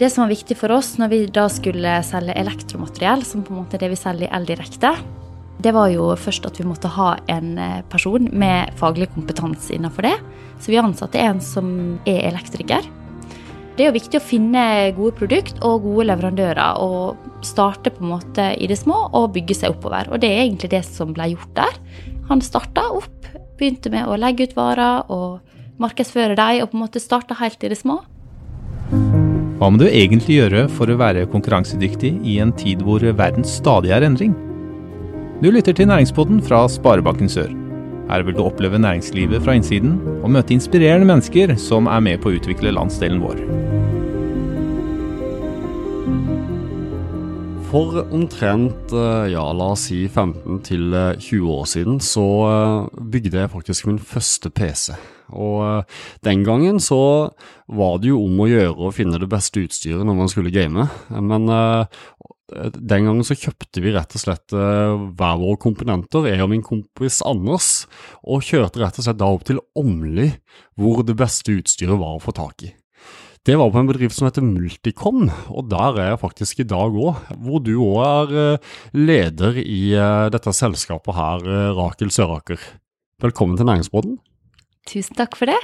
Det som var viktig for oss når vi da skulle selge elektromateriell, som på en måte er det vi selger i Eldirekte, det var jo først at vi måtte ha en eh, person med faglig kompetanse innenfor det. Så vi ansatte en som er elektriker. Det er jo viktig å finne gode produkt og gode leverandører, og starte på en måte i det små og bygge seg oppover. Og det er egentlig det som ble gjort der. Han starta opp, begynte med å legge ut varer og markedsføre dem, og på en måte starta helt i det små. Hva må du egentlig gjøre for å være konkurransedyktig i en tid hvor verden stadig er endring? Du lytter til Næringspodden fra Sparebanken Sør. Her vil du oppleve næringslivet fra innsiden, og møte inspirerende mennesker som er med på å utvikle landsdelen vår. For omtrent eh, ja, la oss si 15 til 20 år siden så eh, bygde jeg faktisk min første PC. Og eh, den gangen så var det jo om å gjøre å finne det beste utstyret når man skulle game. Men den gangen så kjøpte vi rett og slett uh, hver våre komponenter, jeg og min kompis Anders, og kjørte rett og slett da opp til Åmli, hvor det beste utstyret var å få tak i. Det var på en bedrift som heter Multicom, og der er jeg faktisk i dag òg. Hvor du òg er leder i dette selskapet her, Rakel Søraker. Velkommen til Næringsbåten. Tusen takk for det.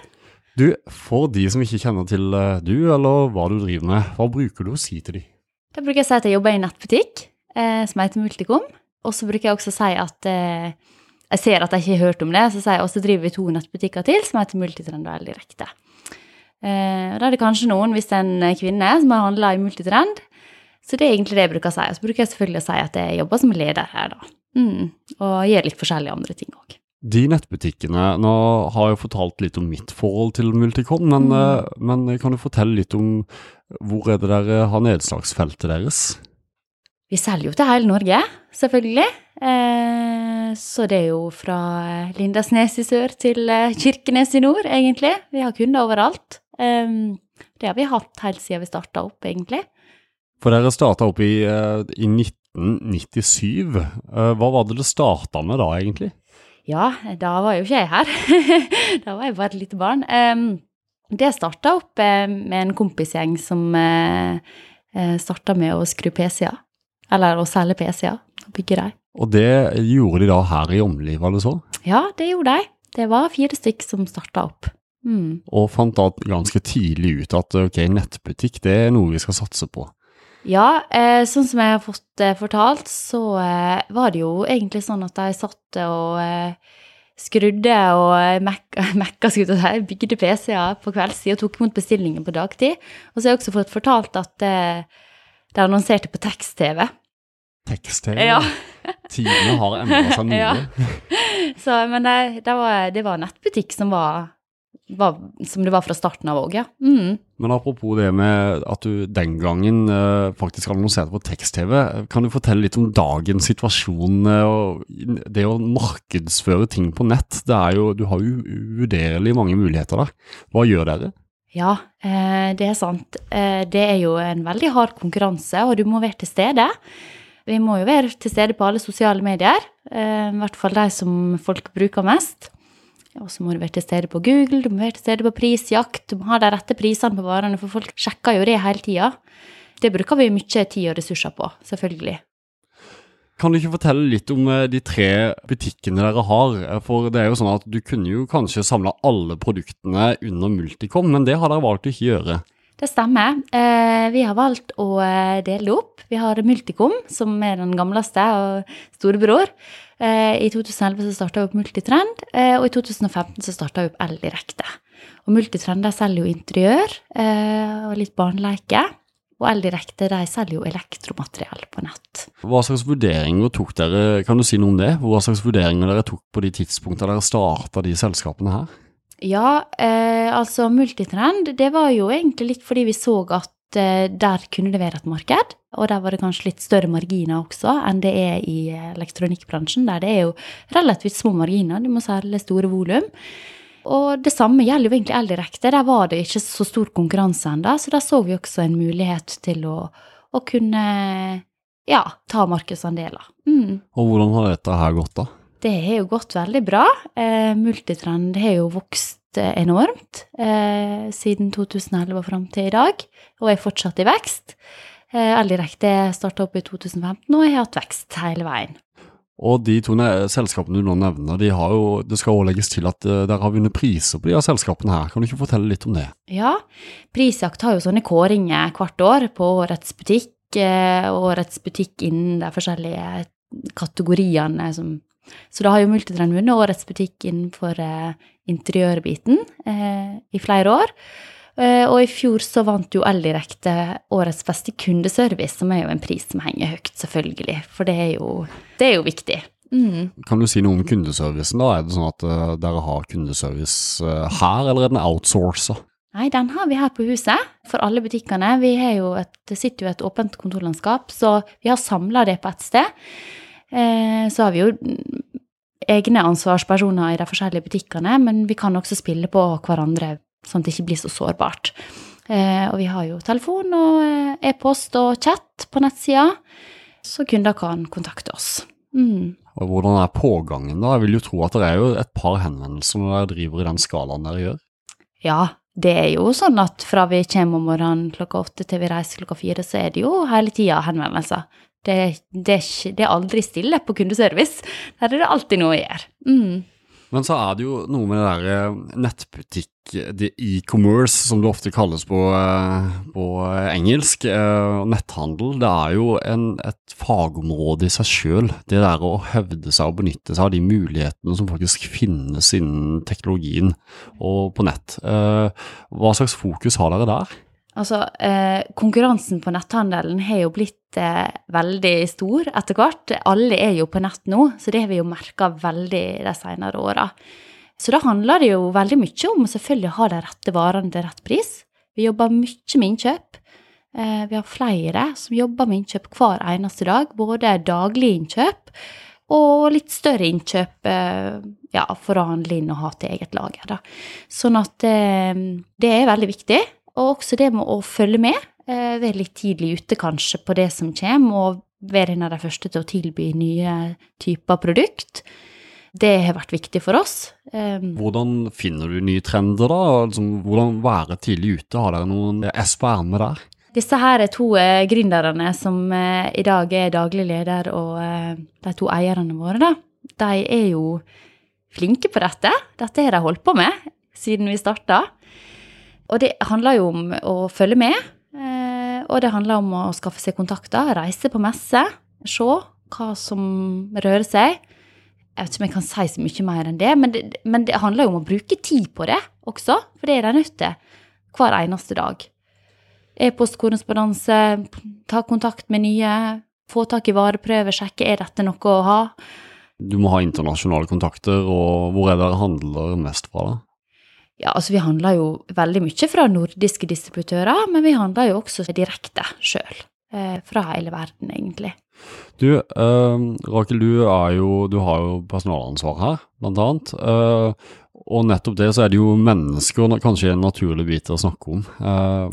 Du, For de som ikke kjenner til du, eller hva du driver med, hva bruker du å si til dem? Da bruker jeg å si at jeg jobber i en nettbutikk eh, som heter Multicom. Og så bruker jeg også å si at eh, jeg ser at jeg ikke har hørt om det, så sier jeg også driver vi to nettbutikker til som heter Multitrend og L-Direkte. Eh, da er det kanskje noen, hvis det er en kvinne, som har handla i Multitrend. Så det er egentlig det jeg bruker å si. Og så bruker jeg selvfølgelig å si at jeg jobber som leder her, da. Mm, og gjør litt forskjellige andre ting òg. De nettbutikkene Nå har jeg fortalt litt om mitt forhold til Multicon, men, mm. Eh, men kan du fortelle litt om hvor er det dere har nedslagsfeltet deres? Vi selger jo til hele Norge, selvfølgelig. Eh, så det er jo fra Lindasnes i sør til eh, Kirkenes i nord, egentlig. Vi har kunder overalt. Eh, det har vi hatt helt siden vi starta opp, egentlig. For dere starta opp i, i 1997. Hva var det det starta med da, egentlig? Ja, da var jo ikke jeg her. da var jeg bare et lite barn. Det starta opp eh, med en kompisgjeng som eh, eh, starta med å skru PC-er. Eller å selge PC-er. og Bygge dem. Og det gjorde de da her i Åmli, var det så? Ja, det gjorde de. Det var fire stykk som starta opp. Mm. Og fant da ganske tidlig ut at ok, nettbutikk det er noe vi skal satse på. Ja, eh, sånn som jeg har fått eh, fortalt, så eh, var det jo egentlig sånn at jeg satt og skrudde og mekka, skulle jeg si, bygde PC-er på kveldstid og tok imot bestillinger på dagtid. Og så har jeg også fått fortalt at det, det annonserte på tekst-TV. Tekst-TV? Ja. Tidene har endra seg mye. Ja. Så, men det, det, var, det var nettbutikk som var var, som det var fra starten av òg, ja. Mm. Men apropos det med at du den gangen uh, faktisk annonserte på tekst-TV, kan du fortelle litt om dagens situasjon uh, og det å markedsføre ting på nett? Det er jo, du har jo uvurderlig mange muligheter der. Hva gjør dere? Ja, eh, det er sant. Eh, det er jo en veldig hard konkurranse, og du må være til stede. Vi må jo være til stede på alle sosiale medier, eh, i hvert fall de som folk bruker mest. Og så må du være til stede på Google, du må være til stede på prisjakt, du må ha de rette prisene på varene, for folk sjekker jo det hele tida. Det bruker vi mye tid og ressurser på, selvfølgelig. Kan du ikke fortelle litt om eh, de tre butikkene dere har? For det er jo sånn at du kunne jo kanskje samla alle produktene under Multicom, men det har dere valgt å ikke gjøre. Det stemmer. Eh, vi har valgt å eh, dele opp. Vi har Multicom, som er den gamleste og storebror. Eh, I 2011 så starta vi opp Multitrend, og i 2015 så starta vi opp El Direkte. Og Multitrend selger jo interiør og litt barneleike. Og El Direkte de selger jo elektromateriell på nett. Hva slags vurderinger tok dere, kan du si noe om det? Hva slags vurderinger dere tok på de tidspunktene dere starta de selskapene her? Ja, eh, altså Multitrend, det var jo egentlig litt fordi vi så at eh, der kunne det være et marked. Og der var det kanskje litt større marginer også enn det er i elektronikkbransjen, der det er jo relativt små marginer. Du må selge store volum. Og det samme gjelder jo egentlig Eldirekte. Der var det ikke så stor konkurranse ennå, så der så vi også en mulighet til å, å kunne ja, ta markedsandeler. Mm. Og hvordan har dette her gått, da? Det har jo gått veldig bra. Eh, Multitrend har jo vokst vokst enormt eh, siden 2011 og fram til i dag, og er fortsatt i vekst. Eh, Eldirekte starta opp i 2015 og har hatt vekst hele veien. Og de to selskapene du nå nevner, de har jo, det skal også legges til at uh, dere har vunnet priser på de her selskapene her. Kan du ikke fortelle litt om det? Ja, Prisjakt har jo sånne kåringer hvert år på Årets butikk, uh, Årets butikk innen de forskjellige kategoriene som Så da har jo Multitrend vunnet Årets butikk innenfor uh, interiørbiten i flere år. Og i fjor så vant jo Eldirekte Årets beste kundeservice, som er jo en pris som henger høyt, selvfølgelig. For det er jo, det er jo viktig. Mm. Kan du si noe om kundeservicen? da? Er det sånn at dere har kundeservice her, eller er den outsourca? Nei, den har vi her på huset for alle butikkene. Vi et, det sitter jo et åpent kontorlandskap, så vi har samla det på ett sted. Eh, så har vi jo egne ansvarspersoner i de forskjellige butikkene, men vi kan også spille på hverandre sånn at det ikke blir så sårbart. Eh, og vi har jo telefon og eh, e-post og chat på nettsida, så kunder kan kontakte oss. Mm. Og Hvordan er pågangen, da? Jeg vil jo tro at det er jo et par henvendelser når dere driver i den skalaen dere gjør? Ja, det er jo sånn at fra vi kommer om morgenen klokka åtte til vi reiser klokka fire, så er det jo hele tida henvendelser. Det, det, det, er aldri stille på kundeservice. Der er det alltid noe å gjøre. Mm. Men så er det jo noe med det der eh, nettbutikk, det e-commerce som det ofte kalles på, eh, på engelsk, eh, netthandel. Det er jo en, et fagområde i seg sjøl. Det der å hevde seg og benytte seg av de mulighetene som faktisk finnes innen teknologien og på nett. Hva slags fokus har dere der? Altså, eh, konkurransen på netthandelen har jo blitt eh, veldig stor etter hvert. Alle er jo på nett nå, så det har vi jo merka veldig de senere åra. Så da handler det jo veldig mye om å selvfølgelig ha de rette varene til rett pris. Vi jobber mye med innkjøp. Eh, vi har flere som jobber med innkjøp hver eneste dag, både daglig innkjøp og litt større innkjøp eh, ja, for å handle inn og ha til eget lager. Da. Sånn at eh, det er veldig viktig. Og også det med å følge med, eh, være litt tidlig ute kanskje på det som kommer, og være en av de første til å tilby nye typer produkt. Det har vært viktig for oss. Hvordan finner du nye trender, da? Altså, hvordan være tidlig ute? Har dere noen S på ermet der? Disse her er to eh, gründerne som eh, i dag er daglig leder, og eh, de to eierne våre, da. De er jo flinke på dette. Dette har de holdt på med siden vi starta. Og det handler jo om å følge med. Eh, og det handler om å skaffe seg kontakter, reise på messe, se hva som rører seg. Jeg vet ikke om jeg kan si så mye mer enn det, men det, men det handler jo om å bruke tid på det også, for det er de nødt til hver eneste dag. E-postkorrespondanse, ta kontakt med nye, få tak i vareprøver, sjekke er dette noe å ha. Du må ha internasjonale kontakter, og hvor er det dere handler mest fra? da? Ja, altså vi handler jo veldig mye fra nordiske distributører, men vi handler jo også direkte sjøl. Eh, fra hele verden, egentlig. Du, eh, Rakel, du, jo, du, har jo personalansvar her, blant annet. Uh, og nettopp det så er det jo mennesker kanskje en naturlig bit å snakke om. Uh,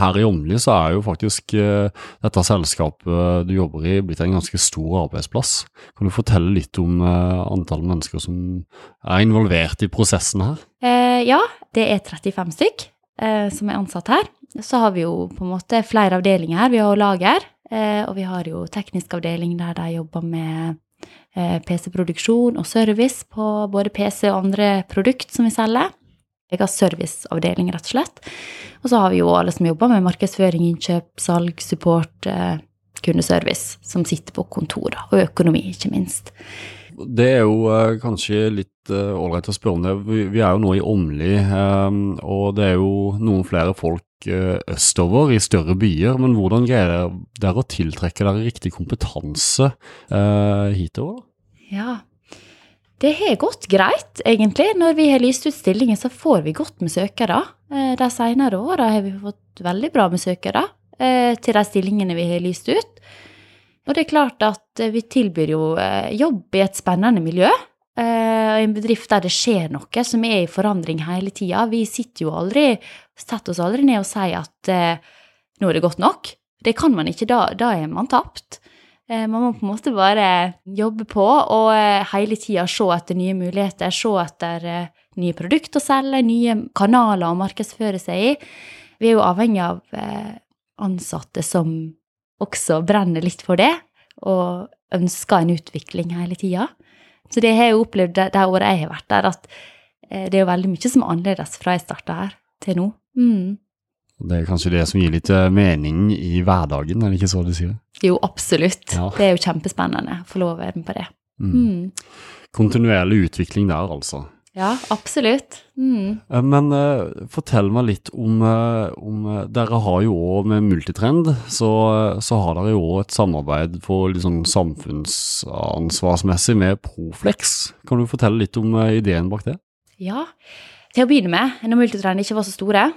her i Åmli så er jo faktisk dette selskapet du jobber i blitt en ganske stor arbeidsplass. Kan du fortelle litt om antall mennesker som er involvert i prosessen her? ja, det er 35 stykk som er ansatt her. Så har vi jo på en måte flere avdelinger her. Vi har lager, Eh, og vi har jo teknisk avdeling der de jobber med eh, PC-produksjon og service på både PC og andre produkt som vi selger. Jeg har serviceavdeling, rett og slett. Og så har vi jo alle som jobber med markedsføring, innkjøp, salg, support, eh, kundeservice, som sitter på kontor, og økonomi, ikke minst. Det er jo uh, kanskje litt ålreit å spørre om det. Vi, er jo nå i Åmli, og det er jo noen flere folk østover i større byer. Men hvordan greier dere å tiltrekke dere riktig kompetanse hitover? Ja, det har gått greit, egentlig. Når vi har lyst ut stillinger, så får vi godt med søkere. De senere åra har vi fått veldig bra med søkere til de stillingene vi har lyst ut. Og det er klart at eh, vi tilbyr jo eh, jobb i et spennende miljø. Eh, en bedrift der det skjer noe som er i forandring hele tida. Vi sitter jo aldri, setter oss aldri ned og sier at nå er det godt nok. Det kan man ikke, da, da er man tapt. Man må på en måte bare jobbe på og hele tida se etter nye muligheter, se etter nye produkter å selge, nye kanaler å markedsføre seg i. Vi er jo avhengig av ansatte som også brenner litt for det, og ønsker en utvikling hele tida. Så det har jeg opplevd det, det året jeg har vært der, at eh, det er veldig mye som er annerledes fra jeg starta her til nå. Mm. Det er kanskje det som gir litt eh, mening i hverdagen, er det ikke så du sier? Jo, absolutt. Ja. Det er jo kjempespennende å få lov å være med på det. Mm. Mm. Kontinuerlig utvikling der, altså. Ja, absolutt. Mm. Eh, Men uh, fortell meg litt om, eh, om Dere har jo òg med Multitrend, så, så har dere jo òg et samarbeid på litt sånn samfunnsansvarsmessig med Proflex. Kan du fortelle litt om ideen bak det? Ja, til å begynne med, når Multitrend ikke var så store,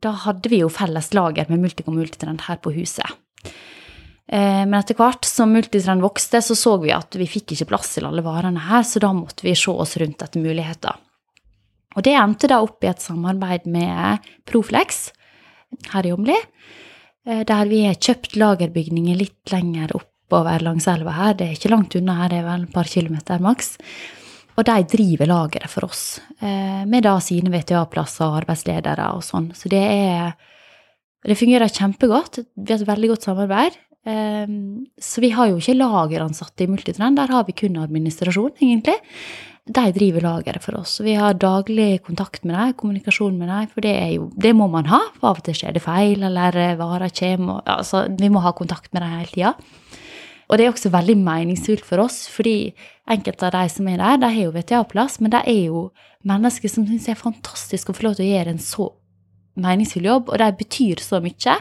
da hadde vi jo felles lager med Multicom Multitrend her på huset. Eh, Men etter hvert som Multitrend vokste, så så vi at vi fikk ikke plass til alle varene her, så da måtte vi se oss rundt etter muligheter. Og det endte da opp i et samarbeid med Proflex her i Åmli, eh, der vi har kjøpt lagerbygninger litt lenger oppover langs elva her. Det er ikke langt unna her, det er vel et par kilometer maks. Og de driver lageret for oss, eh, med da sine VTA-plasser og arbeidsledere og sånn. Så det er Det fungerer kjempegodt. Vi har et veldig godt samarbeid. Eh, Så vi har jo ikke lageransatte i Multitrend, der har vi kun administrasjon, egentlig. De driver lageret for oss. Vi har daglig kontakt med dem, kommunikasjon med dem, for det, er jo, det må man ha. For av og til skjer det feil, eller eh, varer kommer, altså, vi må ha kontakt med dem hele tida. Og det er også veldig meningsfullt for oss, fordi enkelte av de som er der, de har jo VTA-plass, men de er jo mennesker som syns det er fantastisk å få lov til å gjøre en så meningsfull jobb, og de betyr så mye.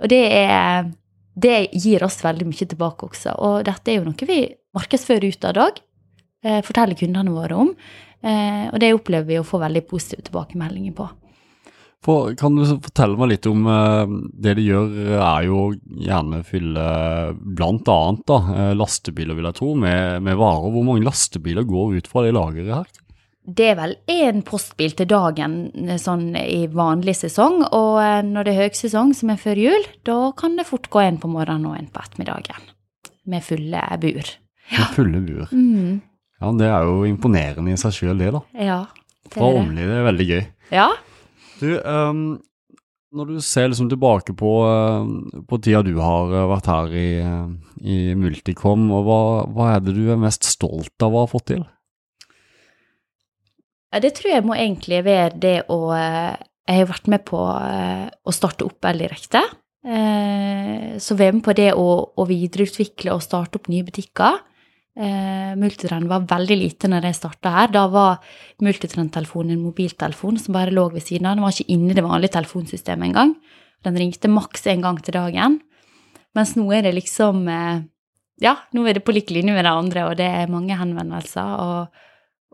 Og det, er, det gir oss veldig mye tilbake også. Og dette er jo noe vi markedsfører utad òg, dag, forteller kundene våre om. Eh, og det opplever vi å få veldig positive tilbakemeldinger på. For, kan du fortelle meg litt om eh, det de gjør, er jo gjerne fylle eh, lastebiler, vil jeg tro, med, med varer. Hvor mange lastebiler går ut fra det lageret her? Det er vel én postbil til dagen eh, sånn i vanlig sesong, og eh, når det er høgsesong, som er før jul, da kan det fort gå en på morgenen og en på ettermiddagen. Med fulle bur. Med fulle bur. Mm, Ja, det er jo imponerende i seg sjøl, det, da. ja. det Fra. Åmli, det er veldig gøy. Ja. Du, um, når du ser liksom tilbake på, eh, på tida du har vært her i, i Multicom, og hva, hva er det du er mest stolt av å ha fått til? Ja, Det tror jeg må egentlig være det å eh, Jeg har vært med på eh, å starte opp Eldirekte. direkte. Så være med på det å, å videreutvikle og starte opp nye butikker. Eh, Multitrend var veldig lite når jeg starta her. Da var Multitrend-telefonen en mobiltelefon som bare lå ved siden av. Den var ikke inne i det vanlige telefonsystemet engang. Den ringte maks én gang til dagen. Mens nå er det liksom eh, Ja, nå er det på lik linje med de andre, og det er mange henvendelser og,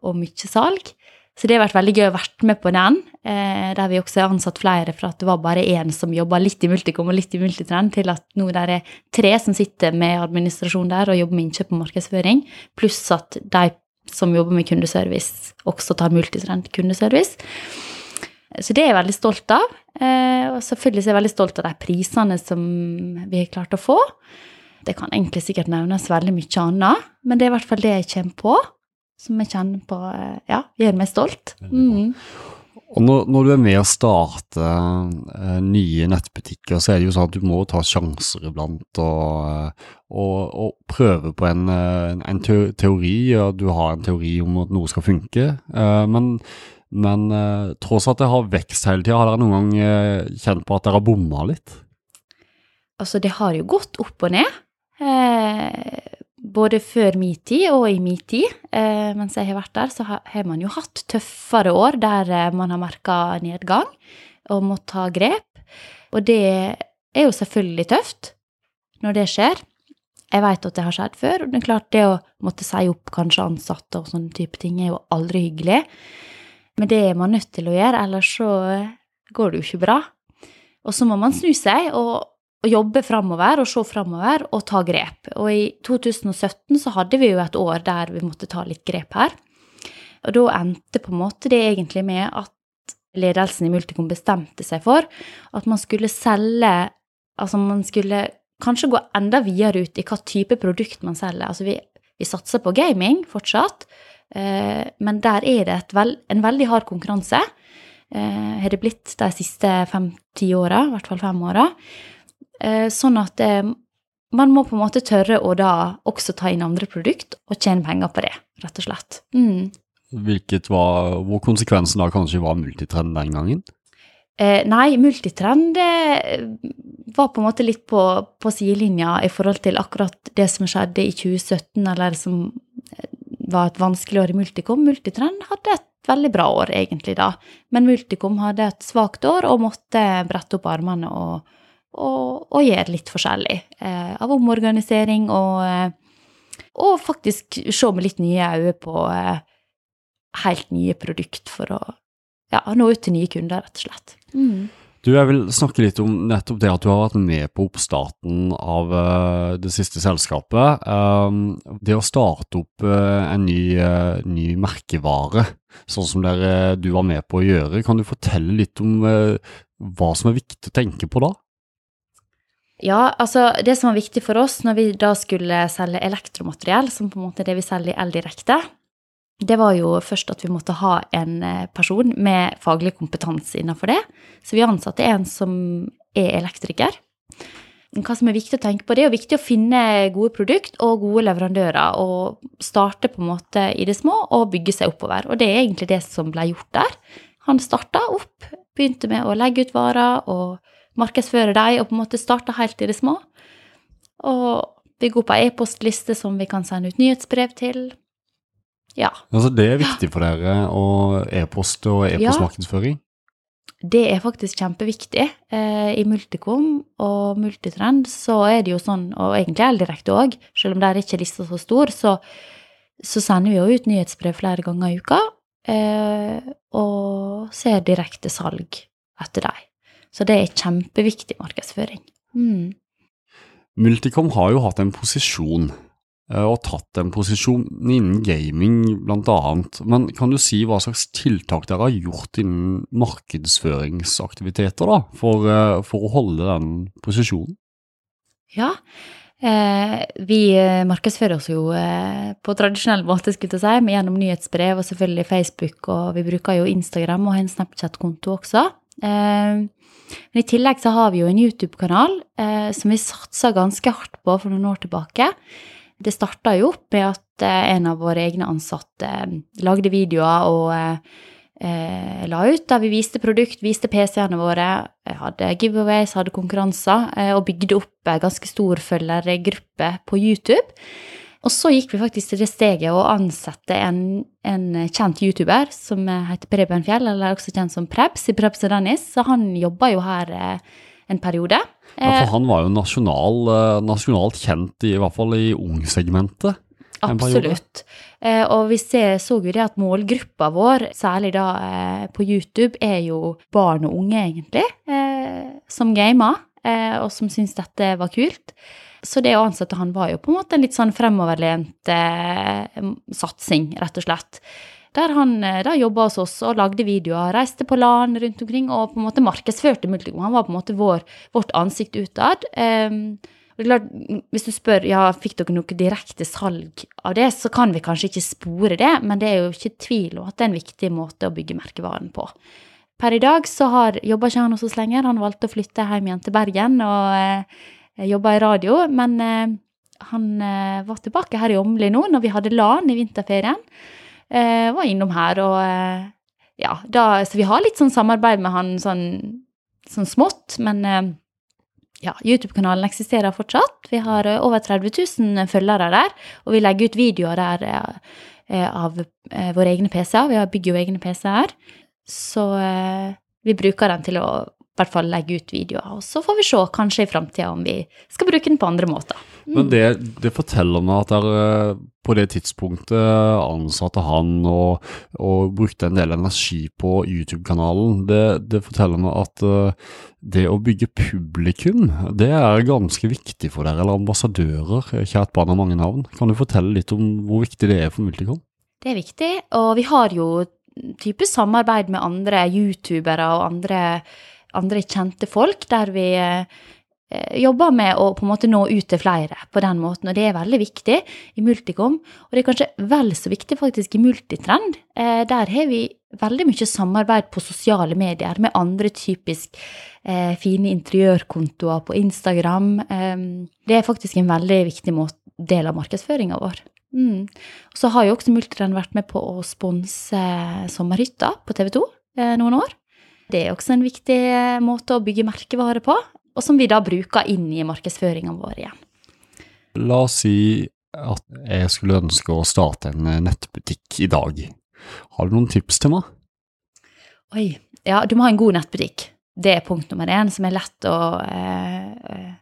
og mye salg. Så det har vært veldig gøy å være med på den, eh, der vi også har ansatt flere fra at det var bare én som jobba litt i Multicom og litt i Multitrend, til at nå der er tre som sitter med administrasjon der og jobber med innkjøp og markedsføring, pluss at de som jobber med kundeservice, også tar Multitrend kundeservice. Så det er jeg veldig stolt av. Eh, og selvfølgelig er jeg veldig stolt av de prisene som vi har klart å få. Det kan egentlig sikkert nevnes veldig mye annet, men det er i hvert fall det jeg kommer på som jeg kjenner på eh, ja, gjør meg stolt. Mm. Og når, når du er med å starte uh, nye nettbutikker, så er det jo sånn at du må ta sjanser iblant og, eh, og, og prøve på en, en teori, og du har en teori om at noe skal funke. uh, men men uh, tross at det har vekst hele tida, har dere noen gang kjent på at dere har bomma litt? Altså, det har jo gått opp og ned. Eh, både før min tid og i min tid. Eh, mens jeg har vært der, så har, man jo hatt tøffere år der eh, man har merka nedgang og må ta grep. Og det er jo selvfølgelig tøft når det skjer. Jeg vet at det har skjedd før, og det er klart det å måtte si opp kanskje ansatte og sånne type ting er jo aldri hyggelig. Men det er man nødt til å gjøre, ellers så eh, går det jo ikke bra. Og så må man snu seg og, og jobbe framover og se framover og ta grep. Og i 2017 så hadde vi jo et år der vi måtte ta litt grep her. Og da endte på en måte det egentlig med at ledelsen i Multicom bestemte seg for at man skulle selge Altså man skulle kanskje gå enda videre ut i hva type produkt man selger. Altså vi, vi satser på gaming fortsatt, Eh, men der er det vel, en veldig hard konkurranse. Eh, har det blitt de siste fem-ti åra, i hvert fall fem åra. Eh, sånn at eh, man må på en måte tørre å da også ta inn andre produkt og tjene penger på det, rett og slett. Mm. Hvilket var, hvor konsekvensen da kanskje var multitrend den gangen? Eh, nei, multitrend eh, var på en måte litt på, på sidelinja i forhold til akkurat det som skjedde i 2017, eller som var et vanskelig år i Multicom. Multitrend hadde et veldig bra år, egentlig, da. Men Multicom hadde et svakt år og måtte brette opp armene og, og, og gjøre litt forskjellig. Eh, av omorganisering og, eh, og faktisk se med litt nye øyne på eh, helt nye produkt for å ja, nå ut til nye kunder, rett og slett. Mm. Du, Jeg vil snakke litt om nettopp det at du har vært med på oppstarten av uh, det siste selskapet. Um, det å starte opp uh, en ny, uh, ny, merkevare, sånn som dere, du var med på å gjøre, kan du fortelle litt om hva som er viktig å tenke på da? Ja, altså det som var viktig for oss når vi da skulle selge elektromateriell, som på en måte er det vi selger i El-direkte, det var jo først at vi måtte ha en eh, person med faglig kompetanse innenfor det. Så vi ansatte en som er elektriker. Hva som er viktig å tenke på, det er jo viktig å finne gode produkt og gode leverandører. Og starte på en måte i det små og bygge seg oppover. Og det er egentlig det som ble gjort der. Han starta opp, begynte med å legge ut varer og markedsføre dem, og på en måte starte helt i det små. Og går på ei e-postliste som vi kan sende ut nyhetsbrev til. Ja. Altså det er viktig for dere, og e-post og e-postmarkedsføring? Ja. Det er faktisk kjempeviktig. Eh, I Multicom og Multitrend så er det jo sånn, og egentlig Eldirekte òg, selv om der er ikke lista så stor, så, så, sender vi jo ut nyhetsbrev flere ganger i uka. Eh, og ser direkte salg etter dem. Så det er kjempeviktig markedsføring. Mm. Multicom har jo hatt en posisjon Eh, og tatt en posisjon innen gaming bl.a. Men kan du si hva slags tiltak dere har gjort innen markedsføringsaktiviteter da, for, eh, for å holde den posisjonen? Ja, eh, vi markedsfører oss jo eh, på tradisjonell måte skulle jeg si, gjennom nyhetsbrev og selvfølgelig Facebook, og vi bruker jo Instagram og har en Snapchat-konto også. Eh, men i tillegg så har vi jo en YouTube-kanal eh, som vi satsa ganske hardt på for noen år tilbake. Det starta jo opp med at eh, en av våre egne ansatte eh, lagde videoer og eh, la ut der vi viste produkt, viste PC-ene våre, hadde giveaways, hadde konkurranser, og bygde opp en ganske stor følgergruppe på YouTube. Og så gikk vi faktisk til det steget å ansette en, en kjent YouTuber som heter Preben Fjell, eller også kjent som Prebz i Prebz og Dennis. Så han jobba jo her en periode. Ja, for han var jo nasjonal, eh, nasjonalt kjent, i, i hvert fall i ungsegmentet. Absolutt. Eh, og vi ser, så jo det at målgruppa vår, særlig da eh, på YouTube, er jo barn og unge, egentlig, eh, som gamer, eh, og som syns dette var kult. Så det å ansette han var jo på en måte en litt sånn fremoverlent eh, satsing, rett og slett. Der han eh, da jobba hos oss og lagde videoer, reiste på LAN rundt omkring og på en måte markedsførte Multicom. Han var på en måte vår, vårt ansikt utad. Um, hvis du spør ja, fikk dere noe direkte salg av det, så kan vi kanskje ikke spore det, men det er jo ikke tvil om at det er en viktig måte å bygge merkevaren på. Per i dag så har, jobber ikke han hos oss lenger, han valgte å flytte hjem igjen til Bergen og eh, jobba i radio. Men eh, han eh, var tilbake her i Åmli nå når vi hadde LAN i vinterferien eh, var innom her og Ja, da Så vi har litt sånn samarbeid med han sånn, sånn smått, men ja, YouTube-kanalen eksisterer fortsatt. Vi har over 30 000 følgere der, og vi legger ut videoer der av våre egne PC-er. Vi bygger jo egne PC-er. Så vi bruker den til å hvert fall legge ut videoer. Og så får vi se kanskje i framtida om vi skal bruke den på andre måter. Mm. Men det, det, forteller meg at dere eh, på det tidspunktet ansatte han og, og brukte en del energi på YouTube-kanalen. Det, det, forteller meg at uh, det å bygge publikum, det er ganske viktig for dere, eller ambassadører. Kjært barn har mange navn. Kan du fortelle litt om hvor viktig det er for Multicom? Det er viktig, og vi har jo type samarbeid med andre youtubere og andre andre kjente folk, der vi eh, jobber med å på en måte nå ut til flere på den måten, og det er veldig viktig i Multicom. Og det er kanskje vel så viktig faktisk i Multitrend. Eh, der har vi veldig mye samarbeid på sosiale medier med andre typisk eh, fine interiørkontoer på Instagram. Det er faktisk en veldig viktig del av markedsføringa vår. Mm. Så har jo også Multitrend vært med på å sponse Sommerhytta på TV 2 eh, noen år. Det er også en viktig eh, måte å bygge merkevare på, og som vi da bruker inn i markedsføringa vår igjen. La oss si at jeg skulle ønske å starte en eh, nettbutikk i dag. Har du noen tips til meg? Oi. Ja, du må ha en god nettbutikk. Det er punkt nummer én, som er lett å, eh,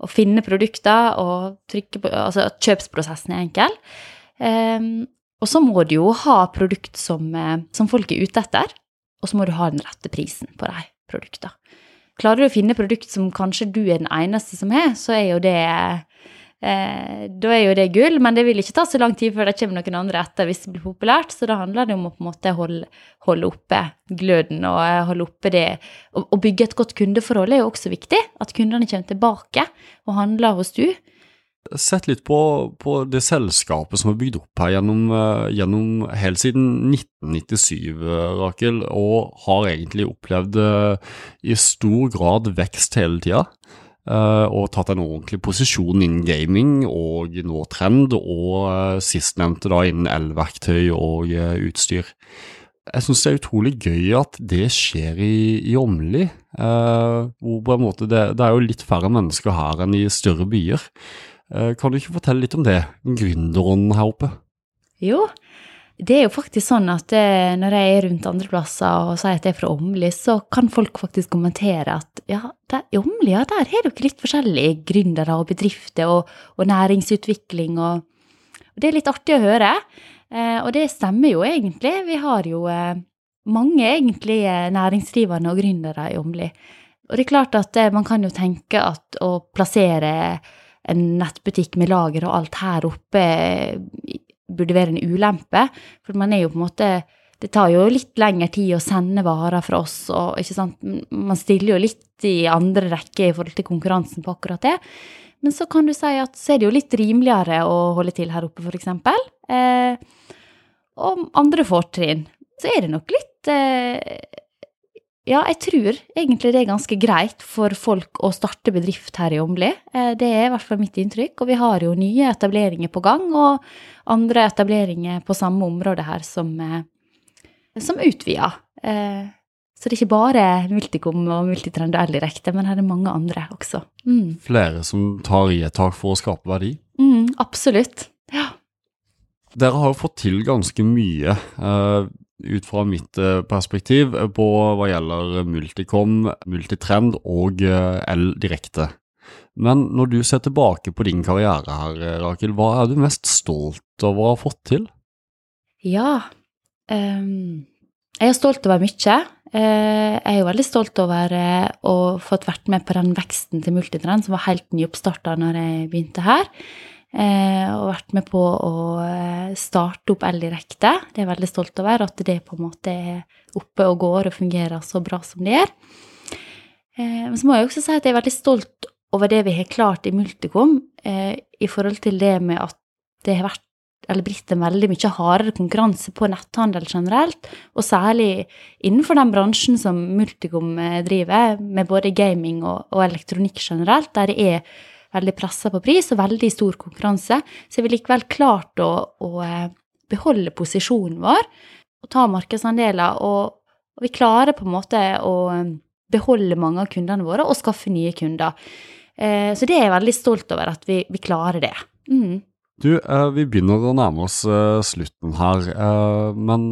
å finne produkter og trykke på Altså at kjøpsprosessen er enkel. Eh, og så må du jo ha produkt som, eh, som, folk er ute etter, og så må du ha den rette prisen på de produktene. Klarer du å finne produkt som kanskje du er den eneste som har, så er jo det eh, da er jo det gull, men det vil ikke ta så lang tid før det kommer noen andre etter hvis det blir populært. Så da handler det om å på en måte holde, holde oppe gløden og eh, holde oppe det. Å bygge et godt kundeforhold er jo også viktig. At kundene kommer tilbake og handler hos du. Sett litt på, på, det selskapet som er bygd opp her gjennom, uh, gjennom helt siden 1997, uh, Rakel, og har egentlig opplevd uh, i stor grad vekst hele tida. Uh, og tatt en ordentlig posisjon innen gaming og nå trend, og sistnevnte da innen elverktøy og utstyr. Jeg syns det er utrolig gøy at det skjer i, i Åmli. hvor det, det, er jo litt færre mennesker her enn i større byer. Kan du ikke fortelle litt om det, gründeren her oppe? Jo, det er jo faktisk sånn at eh, når jeg er rundt andre plasser og sier at jeg er fra Åmli, så kan folk faktisk kommentere at ja, i Åmli, ja, der har dere litt forskjellige gründere og bedrifter og, og næringsutvikling og, Det er litt artig å høre. Eh, og det stemmer jo egentlig. Vi har jo eh, mange egentlig næringsdrivende og gründere i Åmli. Og det er klart at eh, man kan jo tenke at å plassere en nettbutikk med lager og alt her oppe burde være en ulempe. For man er jo på en måte Det tar jo litt lengre tid å sende varer fra oss, og ikke sant, man stiller jo litt i andre rekke i forhold til konkurransen på akkurat det. Men så kan du si at så er det jo litt rimeligere å holde til her oppe, f.eks. Eh, og andre fortrinn. Så er det nok litt eh, ja, jeg tror egentlig det er ganske greit for folk å starte bedrift her i Åmli. Eh, det er i hvert fall mitt inntrykk. Og vi har jo nye etableringer på gang, og andre etableringer på samme område her som, eh, som utvider. Eh, så det er ikke bare Multicom og Multitrend og Eldirekte, men her er mange andre også. Mm. Flere som tar i et tak for å skape verdi? Mm, absolutt. Ja. Dere har jo fått til ganske mye ut fra mitt eh, perspektiv eh, på hva gjelder Multicom, Multitrend og eh, L direkte. Men når du ser tilbake på din karriere her, Rakel, hva er du mest stolt over å ha fått til? Ja, um, jeg er stolt over mye. Jeg er jo veldig stolt over å fått vært med på den veksten til Multitrend, som var helt nyoppstarta når jeg begynte her. Eh, og vært med på å eh, starte opp L-direkte. Det er jeg veldig stolt over, at det på en måte er oppe og går og fungerer så bra som det gjør. Eh, men så må jeg også si at jeg er veldig stolt over det vi har klart i Multicom, i forhold til det med at det har vært eller blitt en veldig mye hardere konkurranse på netthandel generelt, og særlig innenfor den bransjen som Multicom driver, med både gaming og, og elektronikk generelt, der det er veldig pressa på pris og veldig stor konkurranse, så har vi likevel klart å, å eh, beholde posisjonen vår og ta markedsandeler. Og, og, vi klarer på en måte å eh, beholde mange av kundene våre og skaffe nye kunder. Eh, så det er jeg veldig stolt over at vi, vi klarer det. Mm. Du, vi begynner å nærme oss slutten her, men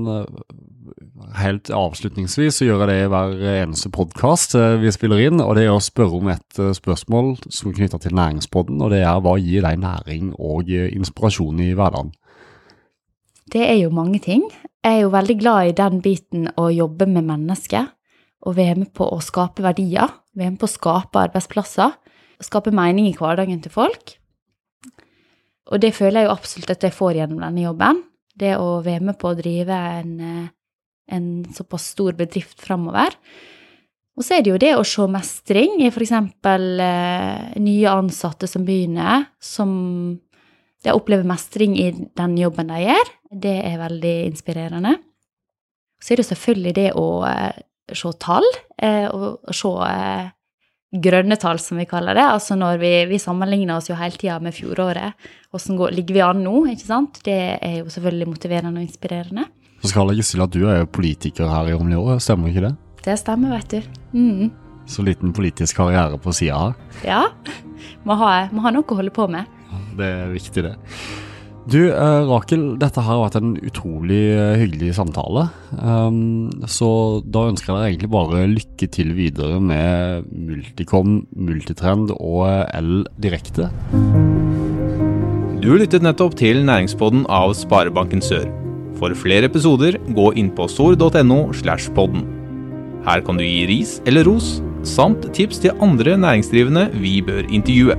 helt avslutningsvis så gjør jeg det i hver eneste podkast eh, vi spiller inn, og det er å spørre om et eh, spørsmål som er knytta til næringspodden, og det er hva gir deg næring og eh, inspirasjon i hverdagen? Det er jo mange ting. Jeg er jo veldig glad i den biten å jobbe med mennesker og være med på å skape verdier, være med på å skape arbeidsplasser, skape mening i hverdagen til folk. Og det føler jeg jo absolutt at jeg får gjennom denne jobben. Det å være med på å drive en en såpass stor bedrift framover. Og så er det jo det å se mestring i f.eks. Eh, nye ansatte som begynner, som de opplever mestring i den jobben de gjør. Det er veldig inspirerende. Så er det selvfølgelig det å eh, se tall, eh, og se eh, grønne tall, som vi kaller det. Altså når vi, vi sammenligner oss jo hele tida med fjoråret. Hvordan ligger vi an nå? ikke sant? Det er jo selvfølgelig motiverende og inspirerende. Så skal jeg legge til at du er jo politiker her i Omli stemmer ikke det? Det stemmer, vet du. Mm. Så liten politisk karriere på sida her. Ja. Må ha, må ha, noe å holde på med. Det er viktig, det. Du, eh, Rakel, dette har vært en utrolig eh, hyggelig samtale. Um, så da ønsker jeg deg egentlig bare lykke til videre med Multicom, Multitrend og L Direkte. Du lyttet nettopp til næringspodden av Sparebanken Sør. For flere episoder, gå inn på sor.no slash podden. Her kan du gi ris eller ros, samt tips til andre næringsdrivende vi bør intervjue.